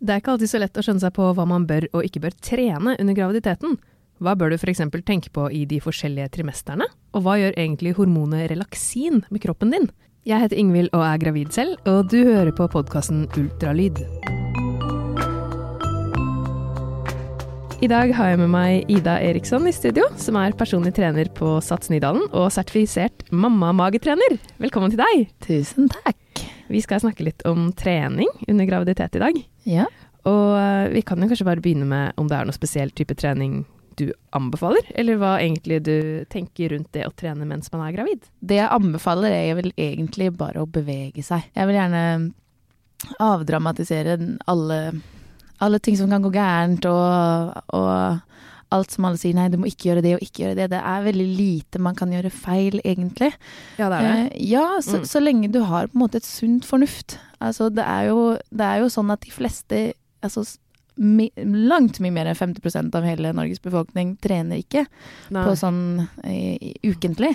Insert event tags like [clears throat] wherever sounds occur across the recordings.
Det er ikke alltid så lett å skjønne seg på hva man bør og ikke bør trene under graviditeten. Hva bør du f.eks. tenke på i de forskjellige trimesterne? Og hva gjør egentlig hormonet relaksin med kroppen din? Jeg heter Ingvild og er gravid selv, og du hører på podkasten Ultralyd. I dag har jeg med meg Ida Eriksson i studio, som er personlig trener på Sats Nydalen og sertifisert mamma-magetrener. Velkommen til deg. Tusen takk. Vi skal snakke litt om trening under graviditet i dag. Ja. Og eh, vi kan jo kanskje bare begynne med om det er noe spesiell type trening du anbefaler, eller hva egentlig du tenker rundt det å trene mens man er gravid? Det jeg anbefaler er vel egentlig bare å bevege seg. Jeg vil gjerne avdramatisere alle, alle ting som kan gå gærent, og, og alt som alle sier nei, du må ikke gjøre det og ikke gjøre det. Det er veldig lite man kan gjøre feil, egentlig. Ja, det er det. Eh, ja, så, Mm. så lenge du har på en måte et sunt fornuft. Altså, det er jo, det er jo sånn at de fleste altså, mi, Langt mye mer enn 50% av hele Norges befolkning trener ikke Nei. på sånn eh, ukentlig.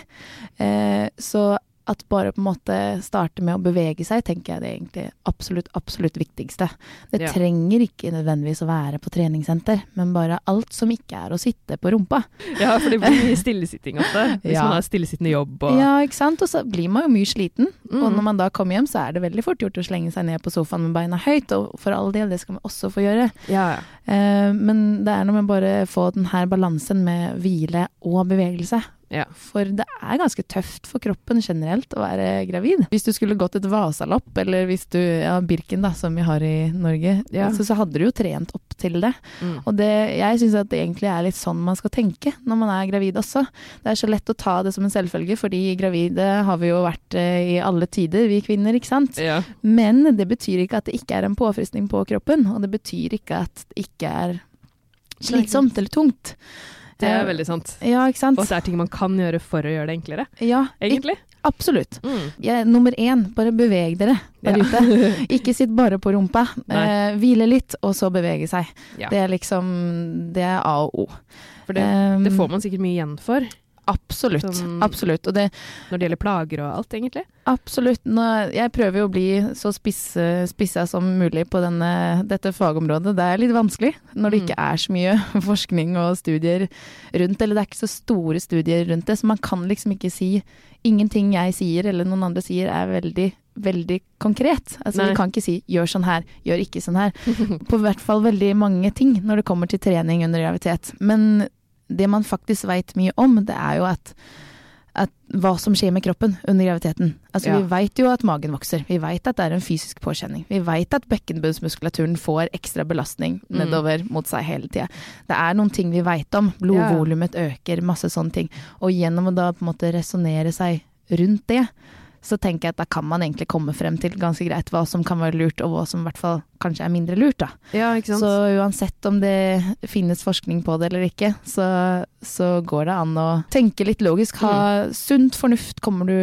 Eh, så at bare på en måte starte med å bevege seg, tenker jeg det er egentlig absolutt, absolutt viktigste. Det Ja. trenger ikke nødvendigvis å være på treningssenter, men bare alt som ikke er å sitte på rumpa. Ja, for det blir mye [laughs] stillesitting ofte. Hvis Ja. man har stillesittende jobb og Ja, ikke sant? Og så blir man jo mye sliten. Og Mm. når man da kommer hjem, så er det veldig fort gjort å slenge seg ned på sofaen med beina høyt, og for all del, det skal man også få gjøre. Ja, ja. Eh, men det er noe med bare få den her balansen med hvile og bevegelse. Ja. For det er ganske tøft for kroppen generelt å være gravid. Hvis du skulle gått et Vasalopp, eller hvis du Ja, Birken, da, som vi har i Norge, Ja. så, så hadde du jo trent opp til det. Mm. Og det, jeg syns at det egentlig er litt sånn man skal tenke når man er gravid også. Det er så lett å ta det som en selvfølge, fordi gravide har vi jo vært eh, i alle tider, vi kvinner, ikke sant. ja. Men det betyr ikke at det ikke er en påfristning på kroppen, og det betyr ikke at det ikke er slitsomt eller tungt. Det er Eh, veldig sant. Ja, ikke sant. Og at det er ting man kan gjøre for å gjøre det enklere, Ja, egentlig. absolutt. Mm. Ja, nummer én, bare beveg dere der Ja. ute. [laughs] Ikke sitt bare på rumpa. Eh, hvile litt, og så bevege seg. Ja. Det er liksom Det er A og O. For det, Um, det får man sikkert mye igjen for Absolutt. Sånn- Absolutt. Det når det gjelder plager og alt, egentlig. Absolutt. Nå, jeg prøver jo å bli så spisse, spissa som mulig på denne, dette fagområdet. Det er litt vanskelig når det Mm. ikke er så mye [laughs] forskning og studier rundt, eller det er ikke så store studier rundt det, så man kan liksom ikke si Ingenting jeg sier eller noen andre sier er veldig, veldig konkret. Altså Nei. Vi kan ikke si 'gjør sånn her', 'gjør ikke sånn her'. På hvert fall veldig mange ting når det kommer til trening under graviditet. Men det man faktisk veit mye om, det er jo at at hva som skjer med kroppen under graviditeten. Altså, Ja. Vi veit jo at magen vokser, vi veit at det er en fysisk påkjenning. Vi veit at bekkenbunnsmuskulaturen får ekstra belastning Mm. nedover mot seg hele tida. Det er noen ting vi veit om. Blodvolumet øker, masse sånne ting. Og gjennom å da på en måte resonnere seg rundt det, så tenker jeg at da kan man egentlig komme frem til ganske greit hva som kan være lurt, og hva som i hvert fall kanskje er mindre lurt, da. Ja, ikke sant. Så uansett om det finnes forskning på det eller ikke, så, så går det an å tenke litt logisk. Ha sunt fornuft kommer du,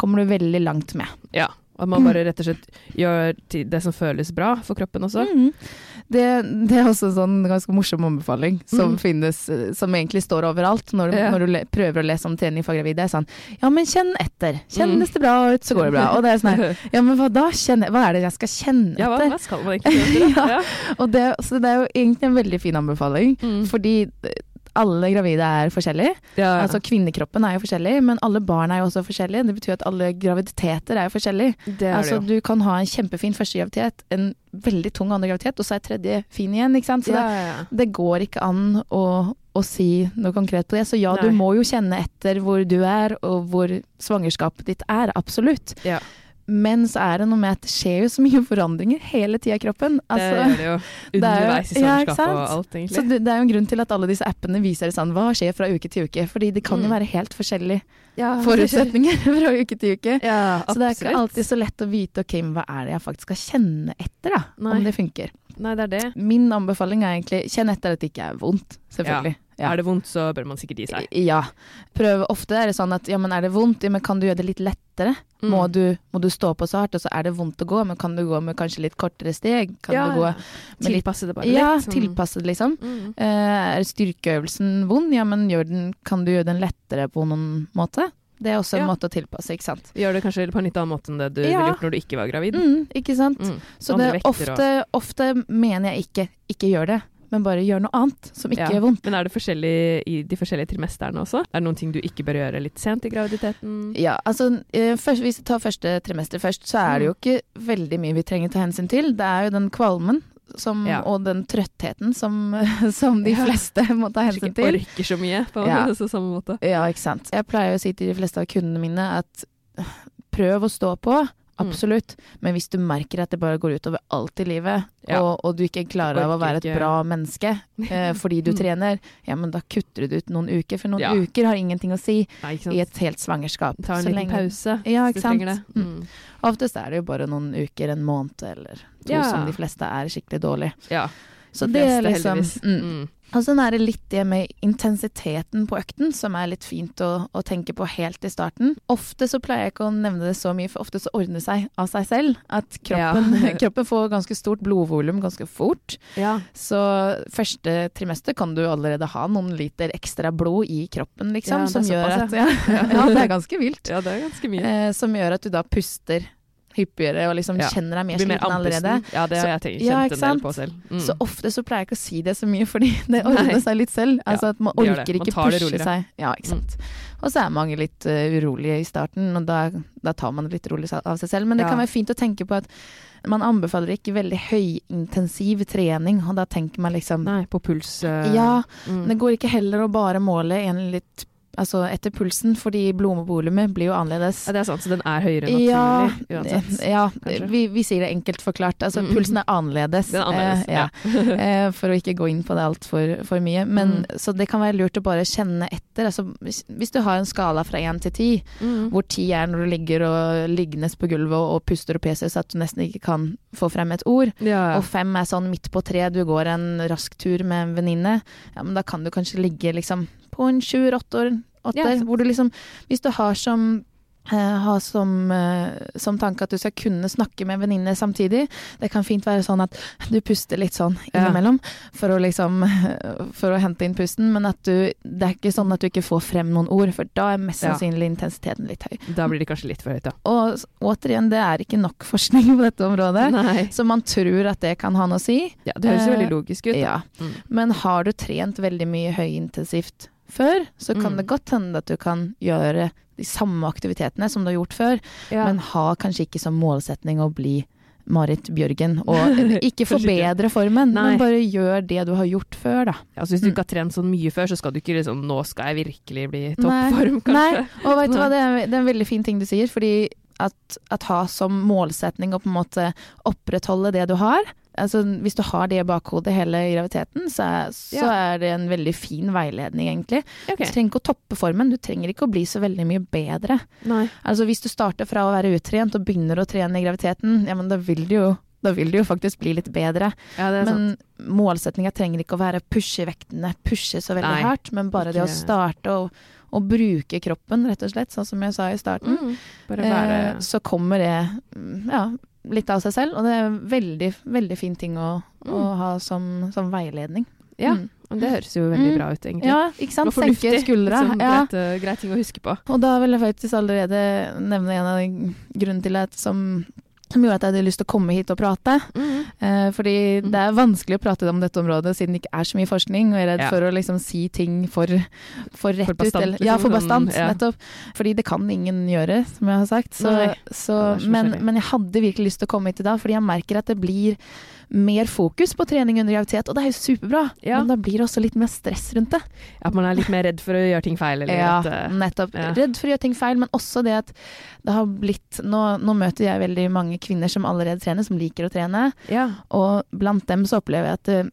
kommer du veldig langt med. ja. At man bare [clears throat] rett og slett gjør det som føles bra for kroppen også. Mm. Det, det er også en sånn ganske morsom anbefaling som mm. finnes, som egentlig står overalt når du, Ja. når du prøver å lese om trening for gravide. Sånn Ja, men kjenn etter. Mm. Kjennes det bra ut, så går det bra. Og det er sånn her [laughs] Ja, men hva da? Kjenne, hva er det jeg skal kjenne Ja, hva, etter? hva skal man egentlig gjøre? [laughs] Ja. ja. Og det, så det er jo egentlig en veldig fin anbefaling, Mm. fordi alle gravide er forskjellige. Ja. Altså Kvinnekroppen er jo forskjellig, men alle barn er jo også forskjellige. Det betyr at alle graviditeter er jo forskjellige. det er Altså det jo. Du kan ha en kjempefin første graviditet, en veldig tung andre graviditet, og så er tredje fin igjen. ikke sant? Så Ja, ja, ja. det går ikke an å, å si noe konkret på det. Så ja, du må jo kjenne etter hvor du er, og hvor svangerskapet ditt er. Absolutt. Men så er det noe med at det skjer jo så mye forandringer hele tida i kroppen. Altså, det jo. det jo- Underveis i svangerskapet ja, og alt, egentlig. så det, det er jo en grunn til at alle disse appene viser det sånn, hva skjer fra uke til uke. Fordi det kan jo Mm. være helt forskjellige ja, [laughs] forutsetninger [laughs] fra uke til uke. Ja, Så det er ikke alltid så lett å vite ok, hva er det jeg faktisk skal kjenne etter, da. Nei. Om det funker. Nei, det er det. Min anbefaling er egentlig kjenn etter at det ikke er vondt, selvfølgelig. Ja. Er det vondt, så bør man sikkert gi seg. Ja. Prøv ofte er det sånn at ja, men er det vondt, ja, men kan du gjøre det litt lettere? Mm. Må, du, må du stå på så hardt, og så er det vondt å gå, men kan du gå med kanskje litt kortere steg? Kan Ja, du gå ja. med Tilpasse det bare Ja, litt. sånn- tilpasse det, liksom. Mm. Uh, er styrkeøvelsen vond, ja, men den, kan du gjøre den lettere på noen måte? Det er også en Ja. måte å tilpasse, ikke sant. Gjør det kanskje på en litt annen måte enn det du Ja. ville gjort når du ikke var gravid. Mm, ikke sant. Mm. Så det ofte, ofte mener jeg ikke ikke gjør det, men bare gjør noe annet som ikke Ja. gjør vondt. Men er det forskjellig i de forskjellige trimesterne også? Er det noen ting du ikke bør gjøre litt sent i graviditeten? Ja, altså eh, først, Hvis vi tar første trimester først, så er det jo Mm. ikke veldig mye vi trenger ta hensyn til. Det er jo den kvalmen som, Ja. og den trøttheten som, [laughs] som de fleste må ta hensyn hensyn ikke til. orker så mye på Ja. [laughs] så samme måte. Ja, ikke sant. Jeg pleier å si til de fleste av kundene mine at øh, prøv å stå på. Mm. Absolutt. Men hvis du merker at det bare går utover alt i livet, Ja. og, og du ikke klarer av å være et bra menneske [laughs] eh, fordi du Mm. trener, ja, men da kutter du ut noen uker. For noen Ja. uker har ingenting å si Nei, i et helt svangerskap. Ta en Så liten pause Ja, hvis du trenger det. Mm. Mm. Oftest er det jo bare noen uker, en måned eller to Ja. som de fleste er skikkelig dårlig. Ja. Så de det er liksom mm. Mm. Og så er det litt det med intensiteten på økten som er litt fint å, å tenke på helt i starten. Ofte så pleier jeg ikke å nevne det så mye, for ofte så ordner det seg av seg selv. At kroppen, Ja. [laughs] kroppen får ganske stort blodvolum ganske fort. Ja. Så første trimester kan du allerede ha noen liter ekstra blod i kroppen, liksom. Ja, som gjør at ja. [laughs] ja, det er ganske vilt. ja, det er ganske mye. Eh, som gjør at du da puster hyppigere og liksom Ja. kjenner deg mer Blir mer sliten allerede. Ja, det har jeg tenkt, Ja, kjent ikke en del på selv. Mm. Så ofte så pleier jeg ikke å si det så mye, [laughs] fordi det ordner seg litt selv. Altså at man orker. Man ikke pushe seg. Ja, ikke sant. Og så er mange litt uh, urolige i starten, og da, da tar man det litt rolig av seg selv. Men det Ja. kan være fint å tenke på at man anbefaler ikke veldig høyintensiv trening, og da tenker man liksom Nei, på puls Uh, Ja, mm. det går ikke heller å bare måle en litt Altså etter pulsen, fordi blodvolumet blir jo annerledes. ja, det er sant, så den er høyere naturlig Ja, uansett. ja vi, vi sier det enkelt forklart. Altså, Mm. pulsen er annerledes. Den er annerledes, eh, ja. [laughs] Eh, for å ikke gå inn på det altfor for mye. Men, Mm. Så det kan være lurt å bare kjenne etter. Altså, hvis, du har en skala fra én til ti, Mm. hvor ti er når du ligger og lignes på gulvet og, og puster og peser så at du nesten ikke kan få frem et ord, Ja. og fem er sånn midt på tre, du går en rask tur med en venninne, ja, men da kan du kanskje ligge liksom på en sjuer-åtte år. Åtte, Ja, hvor du liksom Hvis du har som ha som, eh, som tanke at du skal kunne snakke med en venninne samtidig. Det kan fint være sånn at du puster litt sånn Ja. innimellom for å liksom [laughs] For å hente inn pusten, men at du Det er ikke sånn at du ikke får frem noen ord, for da er mest Ja. sannsynlig intensiteten litt høy. Da blir det kanskje litt for høyt, ja. Og återigen, det er ikke nok forskning på dette området. Nei. Så man tror at det kan ha noe å si. Ja, det høres jo Eh, veldig logisk ut. Ja. Mm. Men har du trent veldig mye høyintensivt før, så kan Mm. det godt hende at du kan gjøre de samme aktivitetene som du har gjort før, Ja. men ha kanskje ikke som målsetning å bli Marit Bjørgen. [laughs] Og ikke forbedre formen, Nei. men bare gjør det du har gjort før, da. Ja, altså hvis du Mm. ikke har trent sånn mye før, så skal du ikke liksom Nå skal jeg virkelig bli i toppform, kanskje. Nei, og vet du hva, det er, det er en veldig fin ting du sier, fordi at, at ha som målsetning å på en måte opprettholde det du har, altså hvis du har det i bakhodet hele graviditeten, så er, så Ja. er det en veldig fin veiledning, egentlig. Okay. Du trenger ikke å toppe formen, du trenger ikke å bli så veldig mye bedre. Nei. Altså hvis du starter fra å være utrent og begynner å trene i graviditeten, ja men da vil du jo da vil det jo faktisk bli litt bedre. Ja, det. Men målsettinga trenger ikke å være pushe vektene, pushe så veldig Nei, hardt, men bare det å starte og, og bruke kroppen, rett og slett, sånn som jeg sa i starten. Mm. Være Eh, så kommer det mm, ja, litt av seg selv, og det er en veldig, veldig fin ting å, å Mm. ha som, som veiledning. Ja, Mm. det høres jo veldig Mm. bra ut, egentlig. Ja, ikke sant? Senke skuldra. Liksom, ja. greit, eh, greit ting å huske på. Og da vil jeg faktisk allerede nevne en av grunnene til at som, som gjorde at jeg hadde lyst til å komme hit og prate. Mm. Eh, fordi Mm. det er vanskelig å prate om dette området siden det ikke er så mye forskning, og jeg er redd Ja. for å liksom si ting for, for rett For bastant, ut. Eller, ja, liksom, for sånn, bastant, ja. nettopp. Fordi det kan ingen gjøre, som jeg har sagt. Så, så, så men, men jeg hadde virkelig lyst til å komme hit i dag, fordi jeg merker at det blir mer fokus på trening under graviditet, og det er jo superbra. Ja. Men da blir det også litt mer stress rundt det. At man er litt mer redd for å gjøre ting feil, eller Ja, at uh, nettopp. ja. Redd for å gjøre ting feil, men også det at det har blitt Nå, nå møter jeg veldig mange kvinner som allerede trener, som liker å trene, Ja. og blant dem så opplever jeg at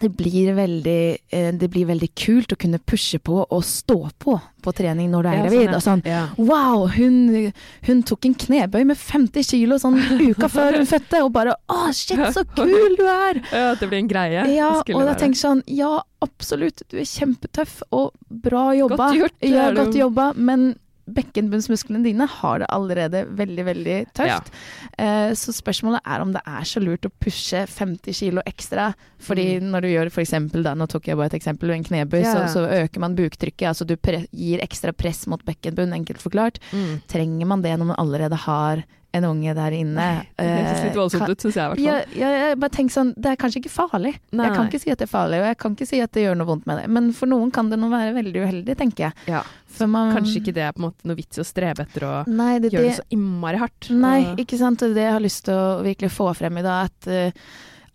det, blir veldig eh, Det blir veldig kult å kunne pushe på og stå på på trening når du er Ja, sånn, ja. Og sånn Wow, hun, hun tok en knebøy med 50 kilo sånn uka [laughs] før hun fødte, og bare Å, shit, så kul du er! ja, at det blir en greie. Ja, og jeg være. tenker sånn Ja, absolutt, du er kjempetøff og bra jobba. Godt gjort, Ja, godt jobba, men bekkenbunnsmusklene dine har det allerede veldig, veldig tøft. Eh, så spørsmålet er om det er så lurt å pushe 50 kilo ekstra. Fordi Mm. når du gjør eksempel, da, nå tok jeg bare et eksempel, en knebøy, Ja. så, så øker man buktrykket. Altså du gir ekstra press mot bekkenbunn, enkelt forklart. Mm. Trenger man det når man allerede har en unge der inne? Det høres litt Eh, voldsomt ut, syns jeg i hvert fall. ja, ja, bare tenk sånn, Det er kanskje ikke farlig. Nei, jeg kan ikke si at det er farlig, og jeg kan ikke si at det gjør noe vondt med det. Men for noen kan det nå være veldig uheldig, tenker jeg. Ja. Man, Kanskje ikke det er på en måte noe vits å strebe etter å Nei, det, gjøre det, det så innmari hardt. nei, ikke sant. Det jeg har lyst til å virkelig få frem i dag, at eh,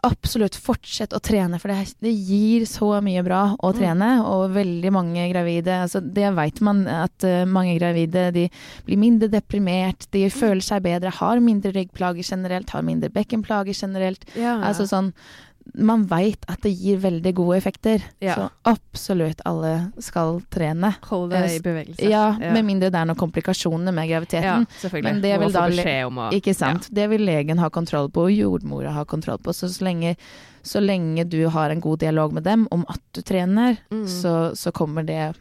absolutt fortsett å trene, for det, det gir så mye bra å Mm. trene. Og veldig mange gravide altså Det vet man, at uh, mange gravide de blir mindre deprimert, de Mm. føler seg bedre, har mindre ryggplager generelt, har mindre bekkenplager generelt. ja. Altså sånn Man veit at det gir veldig gode effekter. Ja. Så absolutt alle skal trene. Hold deg i bevegelse. Ja, med mindre det er noen komplikasjoner med ja, graviditeten. selvfølgelig. Men det vil da om å Ikke sant. Det vil legen ha kontroll på, og jordmora ha kontroll på. Så så lenge, så lenge du har en god dialog med dem om at du trener, Mm. så, så kommer det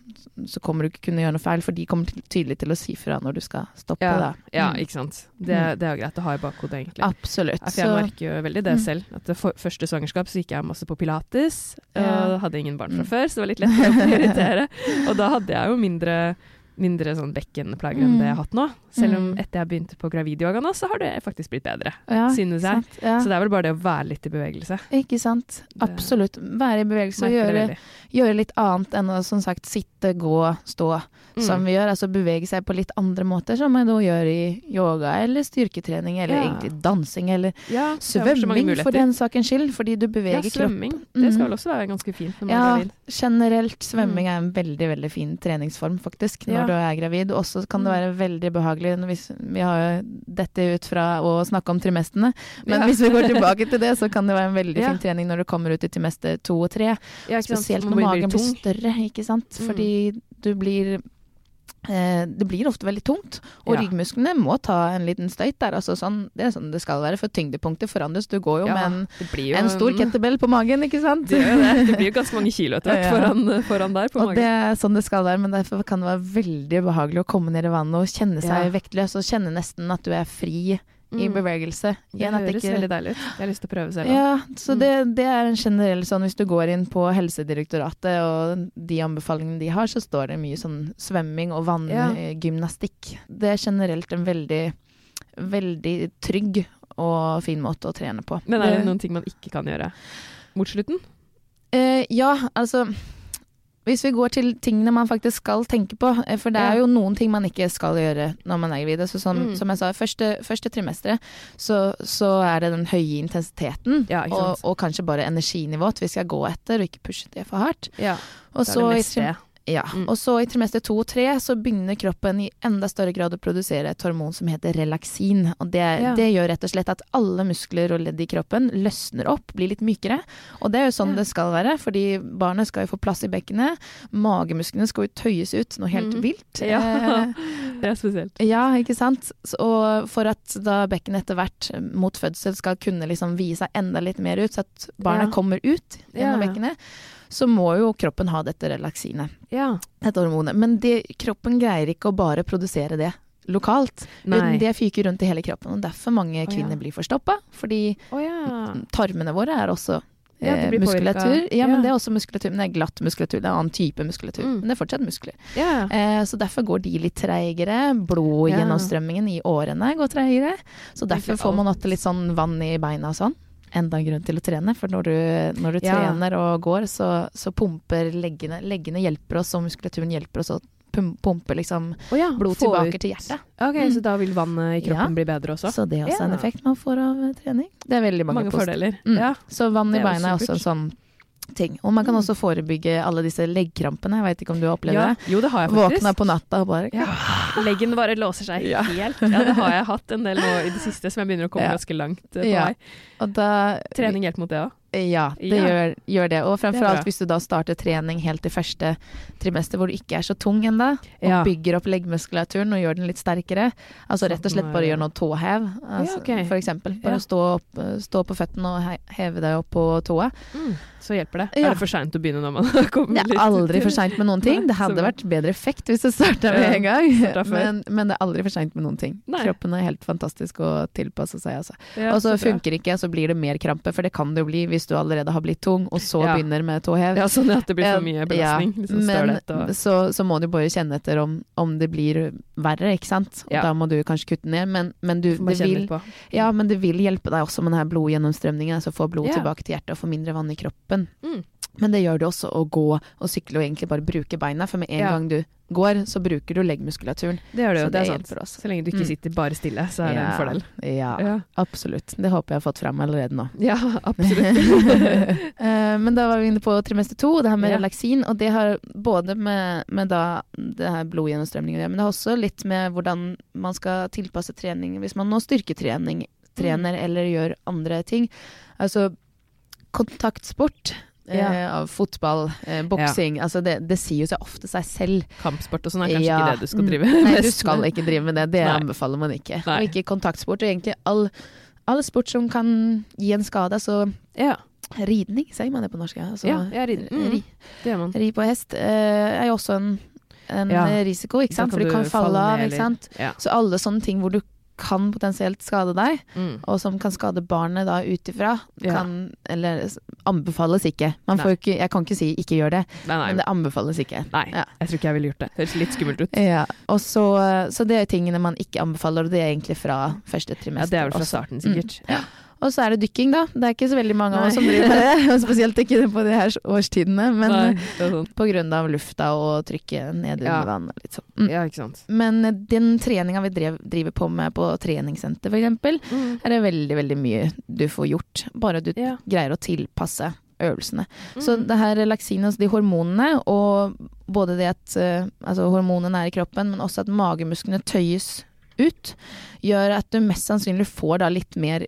Så kommer du ikke kunne gjøre noe feil, for de kommer til- tydelig til å si fra når du skal stoppe. ja, Da. ja, Mm. ikke sant. Det, det er jo greit å ha i bakhodet, egentlig. Absolutt. Ja, jeg Så- merker jo veldig det Mm. selv. At det for, første svangerskap så gikk jeg masse på pilates. Ja. Og hadde ingen barn fra Mm. før, så det var litt lett å prioritere. [laughs] og da hadde jeg jo mindre, mindre sånn bekkenplager enn Mm. det jeg har hatt nå. Selv om Mm. etter jeg begynte på gravidyoga nå, så har det faktisk blitt bedre. ja, synes jeg. sant, Ja. Så det er vel bare det å være litt i bevegelse. Ikke sant. Absolutt. Være i bevegelse og gjøre, gjøre litt annet enn å som sagt sitte, gå, stå. Mm. Som vi gjør. Altså bevege seg på litt andre måter, som man da gjør i yoga eller styrketrening eller Ja. egentlig dansing eller ja, er svømming for den sakens skyld, fordi du Ja, beveger kroppen. svømming. Det skal Mhm. vel også være ganske fint når man Ja, er gravid. generelt svømming er en veldig veldig fin treningsform faktisk når Ja. du er gravid. Og så kan det Mm. være veldig behagelig når vi, vi har jo dette ut fra å snakke om trimestene, men hvis vi går tilbake til det, [laughs] så kan det være en veldig fin trening når du kommer ut i trimester to og tre. Spesielt når magen blir større, ikke sant. Mm. Fordi du blir det blir ofte veldig tungt, og Ja. ryggmusklene må ta en liten støyt der. Altså sånn, det er sånn det skal være, for tyngdepunktet forandres. Du går jo Ja, med en, jo en stor kettlebell på magen, ikke sant? Det det. Det blir jo [laughs] ganske mange kilo etter hvert Ja. foran, foran der på Og magen. det er sånn det skal være, men derfor kan det være veldig behagelig å komme ned i vannet og kjenne seg vektløs, og kjenne nesten at du er fri i Mm. bevegelse. Det Igjen at høres ikke- veldig deilig ut. Jeg har lyst til å prøve selv. Ja, så Mm. det, det er en generell sånn hvis du går inn på Helsedirektoratet og de anbefalingene de har, så står det mye sånn svømming og Ja. vanngymnastikk. Det er generelt en veldig, veldig trygg og fin måte å trene på. Men er det noen ting man ikke kan gjøre mot slutten? Eh, ja, altså Hvis vi går til tingene man faktisk skal tenke på, eh, for det er jo noen ting man ikke skal gjøre når man er gravid. Så som, Mm. Som jeg sa, første, første trimesteret så, så er det den høye intensiteten Ja, og, og kanskje bare energinivået vi skal gå etter, og ikke pushe det for hardt. Ja, Og det er så, det meste. Ja. Mm. og så i trimester to og tre så begynner kroppen i enda større grad å produsere et hormon som heter relaksin. Og det, Ja. det gjør rett og slett at alle muskler og ledd i kroppen løsner opp, blir litt mykere. Og det er jo sånn Ja. det skal være, fordi barnet skal jo få plass i bekkenet. Magemusklene skal jo tøyes ut noe helt mm. vilt. Ja, Eh, [laughs] det er spesielt. ja, ikke sant. Og for at da bekkenet etter hvert eh, mot fødsel skal kunne liksom vie seg enda litt mer ut, så at barnet kommer ut gjennom bekkenet, så må jo kroppen ha dette relaksinet, Ja. dette hormonet. Men det, kroppen greier ikke å bare produsere det lokalt. Nei. Det fyker rundt i hele kroppen, og derfor mange Å, ja. kvinner blir forstoppa. Fordi oh, ja. tarmene våre er også Ja, eh, muskulatur. Ja, men Ja. det er også muskulatur, men det er glatt muskulatur. Det er en annen type muskulatur, Mm. men det er fortsatt muskler. ja. Eh, så derfor går de litt treigere. Blodgjennomstrømmingen i årene går treigere. Så derfor får man ofte litt sånn vann i beina og sånn. Enda en grunn til å trene, for når du, når du Ja. trener og går, så, så pumper leggene Leggene hjelper oss, og muskulaturen hjelper oss å pumpe liksom oh ja. blod tilbake ut- til hjertet. Ok, Mm. så da vil vannet i kroppen bli bedre også? Så det er også en effekt man får av eh, trening. Det er veldig mange, Mange fordeler. Mm. Ja. Så vann i beina er også en sånn ting. Og man kan Mm. også forebygge alle disse leggkrampene. Jeg vet ikke om du har opplevd ja. det? Jo, det har jeg faktisk. Våkna på natta og bare Ja. Leggen bare låser seg Ja. helt. Ja, det har jeg hatt en del nå i det siste, som jeg begynner å komme ganske langt eh, på Ja. vei. Da Trening hjelper mot det òg? Ja, det Ja. Gjør, gjør det. Og fremfor Det alt hvis du da starter trening helt i første trimester hvor du ikke er så tung ennå, og Ja. bygger opp leggmuskulaturen og gjør den litt sterkere. Altså rett og slett bare gjør noe tåhev, altså, ok. for eksempel. Bare Ja. stå, opp, stå på føttene og heve deg opp på tåa. Mm. Så hjelper det. Ja. Er det for seint å begynne når man [laughs] har kommet Det litt er aldri for seint med noen ting. Det hadde vært bedre effekt hvis det starta med en gang. Men, men det er aldri for seint med noen ting. Nei. Kroppen er helt fantastisk å tilpasse seg, altså. Ja, og så funker ikke, så blir det mer krampe, for det kan det jo bli hvis du allerede har blitt tung, og så Ja. begynner med tåhev. Ja, sånn at det blir for mye belastning. ja, liksom men og så, så må du bare kjenne etter om, om det blir verre, ikke sant. Ja. da må du kanskje kutte ned, men, men du det vil, ja, men det vil hjelpe deg også med denne blodgjennomstrømningen, altså få blod Ja. tilbake til hjertet og få mindre vann i kroppen. Mm. Men det gjør det også å gå og sykle og egentlig bare bruke beina, for med en gang du går, så bruker du leggmuskulaturen. Det gjør det jo, Så det er sant. også. Så lenge du ikke Mm. sitter bare stille, så er det en fordel. Ja, Ja, absolutt. Det håper jeg har fått fram allerede nå. ja [laughs] absolutt. Eh, Men da var vi inne på trimester to, det her med relaksin. Og det har både med, med da det her blodgjennomstrømningen å gjøre, men det har også litt med hvordan man skal tilpasse trening hvis man nå styrketrening, trener Mm. eller gjør andre ting. Altså kontaktsport. eh, av fotball, eh, boksing. Altså det, det sier jo seg ofte seg selv. Kampsport og sånn er kanskje Ja. ikke det du skal drive med? Nei, du skal ikke drive med det. Det Nei. anbefaler man ikke. Nei. Og ikke kontaktsport. Og egentlig all, all sport som kan gi en skade. Så Ja, ridning, sier man det på norsk? ja? Altså, ja ja ridning. Mm, ri, det gjør man. ri på hest eh, er jo også en, en Ja. eh, risiko, ikke sant? For du kan falle falle av, ikke sant? Ja. Så alle sånne ting hvor du kan potensielt skade deg, Mm. og som kan skade barnet da ut ifra, Ja. kan Eller anbefales ikke. Man får ikke Jeg kan ikke si ikke gjør det, Nei, nei. men det anbefales ikke. nei. Ja. Jeg tror ikke jeg ville gjort det. Det Høres litt skummelt ut. Ja, og så, så det er tingene man ikke anbefaler, og det er egentlig fra første Ja, trimester. det er vel fra starten, sikkert. Mm. Ja. Og så er det dykking, da. Det er ikke så veldig mange av oss som driver med det, [laughs] spesielt ikke på de her årstidene, men Nei, eh, sånn. på grunn av lufta og trykket ned under Ja. vann litt sånn. Mm. Ja, ikke sant. Men eh, den treninga vi drev, driver på med på treningssenter eksempel, Mm. er det veldig, veldig mye du får gjort, bare du Ja. greier å tilpasse øvelsene. Så Mm. det her relaksin, altså de hormonene, og både det at eh, altså hormonene er i kroppen, men også at magemusklene tøyes ut, gjør at du mest sannsynlig får da litt mer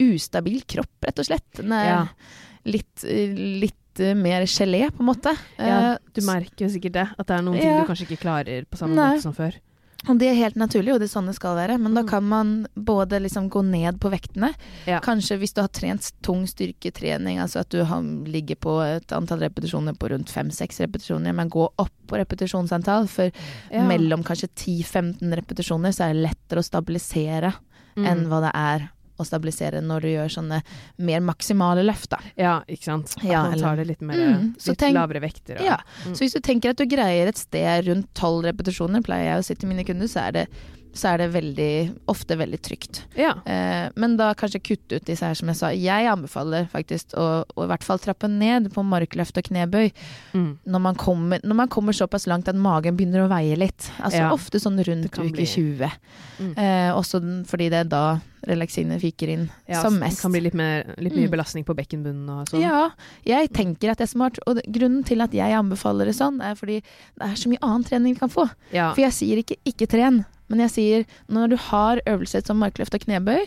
ustabil kropp, rett og slett. Den er Ja. litt, litt eh, mer gelé, på en måte. Ja, Eh, du merker jo sikkert det. At det er noen ting Ja. du kanskje ikke klarer på samme Nei. måte som før. Og det er helt naturlig, og det er sånn det skal være. Men da Mm. kan man både liksom gå ned på vektene. Ja. Kanskje hvis du har trent tung styrketrening, altså at du ligger på et antall repetisjoner på rundt fem-seks repetisjoner, men gå opp på repetisjonsantall. For mellom kanskje 10-15 repetisjoner så er det lettere å stabilisere Mm. enn hva det er å stabilisere når du gjør sånne mer maksimale løft. Da. Ja, ikke sant. At Ja, man tar det litt mer Mm, Litt tenk- lavere vekter. og- Ja, Mm. Så hvis du tenker at du greier et sted rundt tolv repetisjoner, pleier jeg å si til mine kunder, så er det, så er det veldig, ofte veldig trygt. Ja. Eh, men da kanskje kutte ut disse her, som jeg sa. Jeg anbefaler faktisk å, å i hvert fall trappe ned på markløft og knebøy Mm. når man, kommer, når man kommer såpass langt at magen begynner å veie litt. Altså Ja. ofte sånn rundt uke bli- 20. Mm. Eh, også den, fordi det er da relaksinet fiker inn Ja, som mest. Det kan bli litt, mer, litt mye Mm. belastning på bekkenbunnen og sånn. Ja, jeg tenker at det er smart. Og grunnen til at jeg anbefaler det sånn, er fordi det er så mye annen trening vi kan få. For jeg sier ikke ikke tren, men jeg sier når du har øvelser som markløft og knebøy,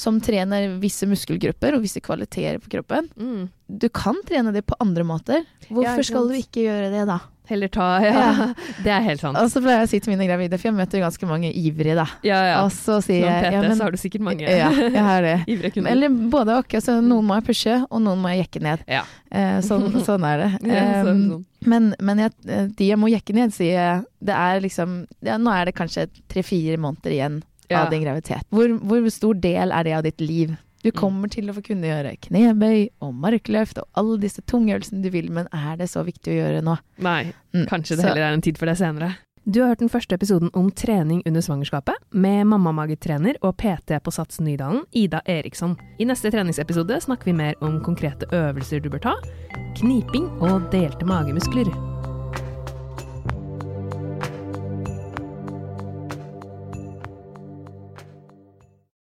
som trener visse muskelgrupper og visse kvaliteter på kroppen, Mm. du kan trene det på andre måter. Hvorfor ja, skal du ikke gjøre det, da? Heller ta Ja, Ja. [laughs] det er helt sant. Og så pleier jeg å si til mine gravide, for jeg møter ganske mange ivrige, da. Ja, ja. Og så sier Som jeg PT ja, men, så har du sikkert mange ja, jeg har det. [laughs] ivrige kunder. Eller både og. Altså, noen må jeg pushe, og noen må jeg jekke ned. ja. Eh, sånn, [laughs] sånn er det. Sånn, sånn. Men, men jeg, eh, de jeg må jekke ned, sier jeg Det er liksom ja, Nå er det kanskje tre-fire måneder igjen Ja. av din graviditet. Hvor, hvor stor del er det av ditt liv? Du Mm. kommer til å få kunne gjøre knebøy og markløft og alle disse tungøvelsene du vil, men er det så viktig å gjøre nå? Nei, Mm, kanskje det så- heller er en tid for det senere. Du har hørt den første episoden om trening under svangerskapet, med mammamagetrener og PT på Sats Nydalen, Ida Eriksson. I neste treningsepisode snakker vi mer om konkrete øvelser du bør ta, kniping og delte magemuskler.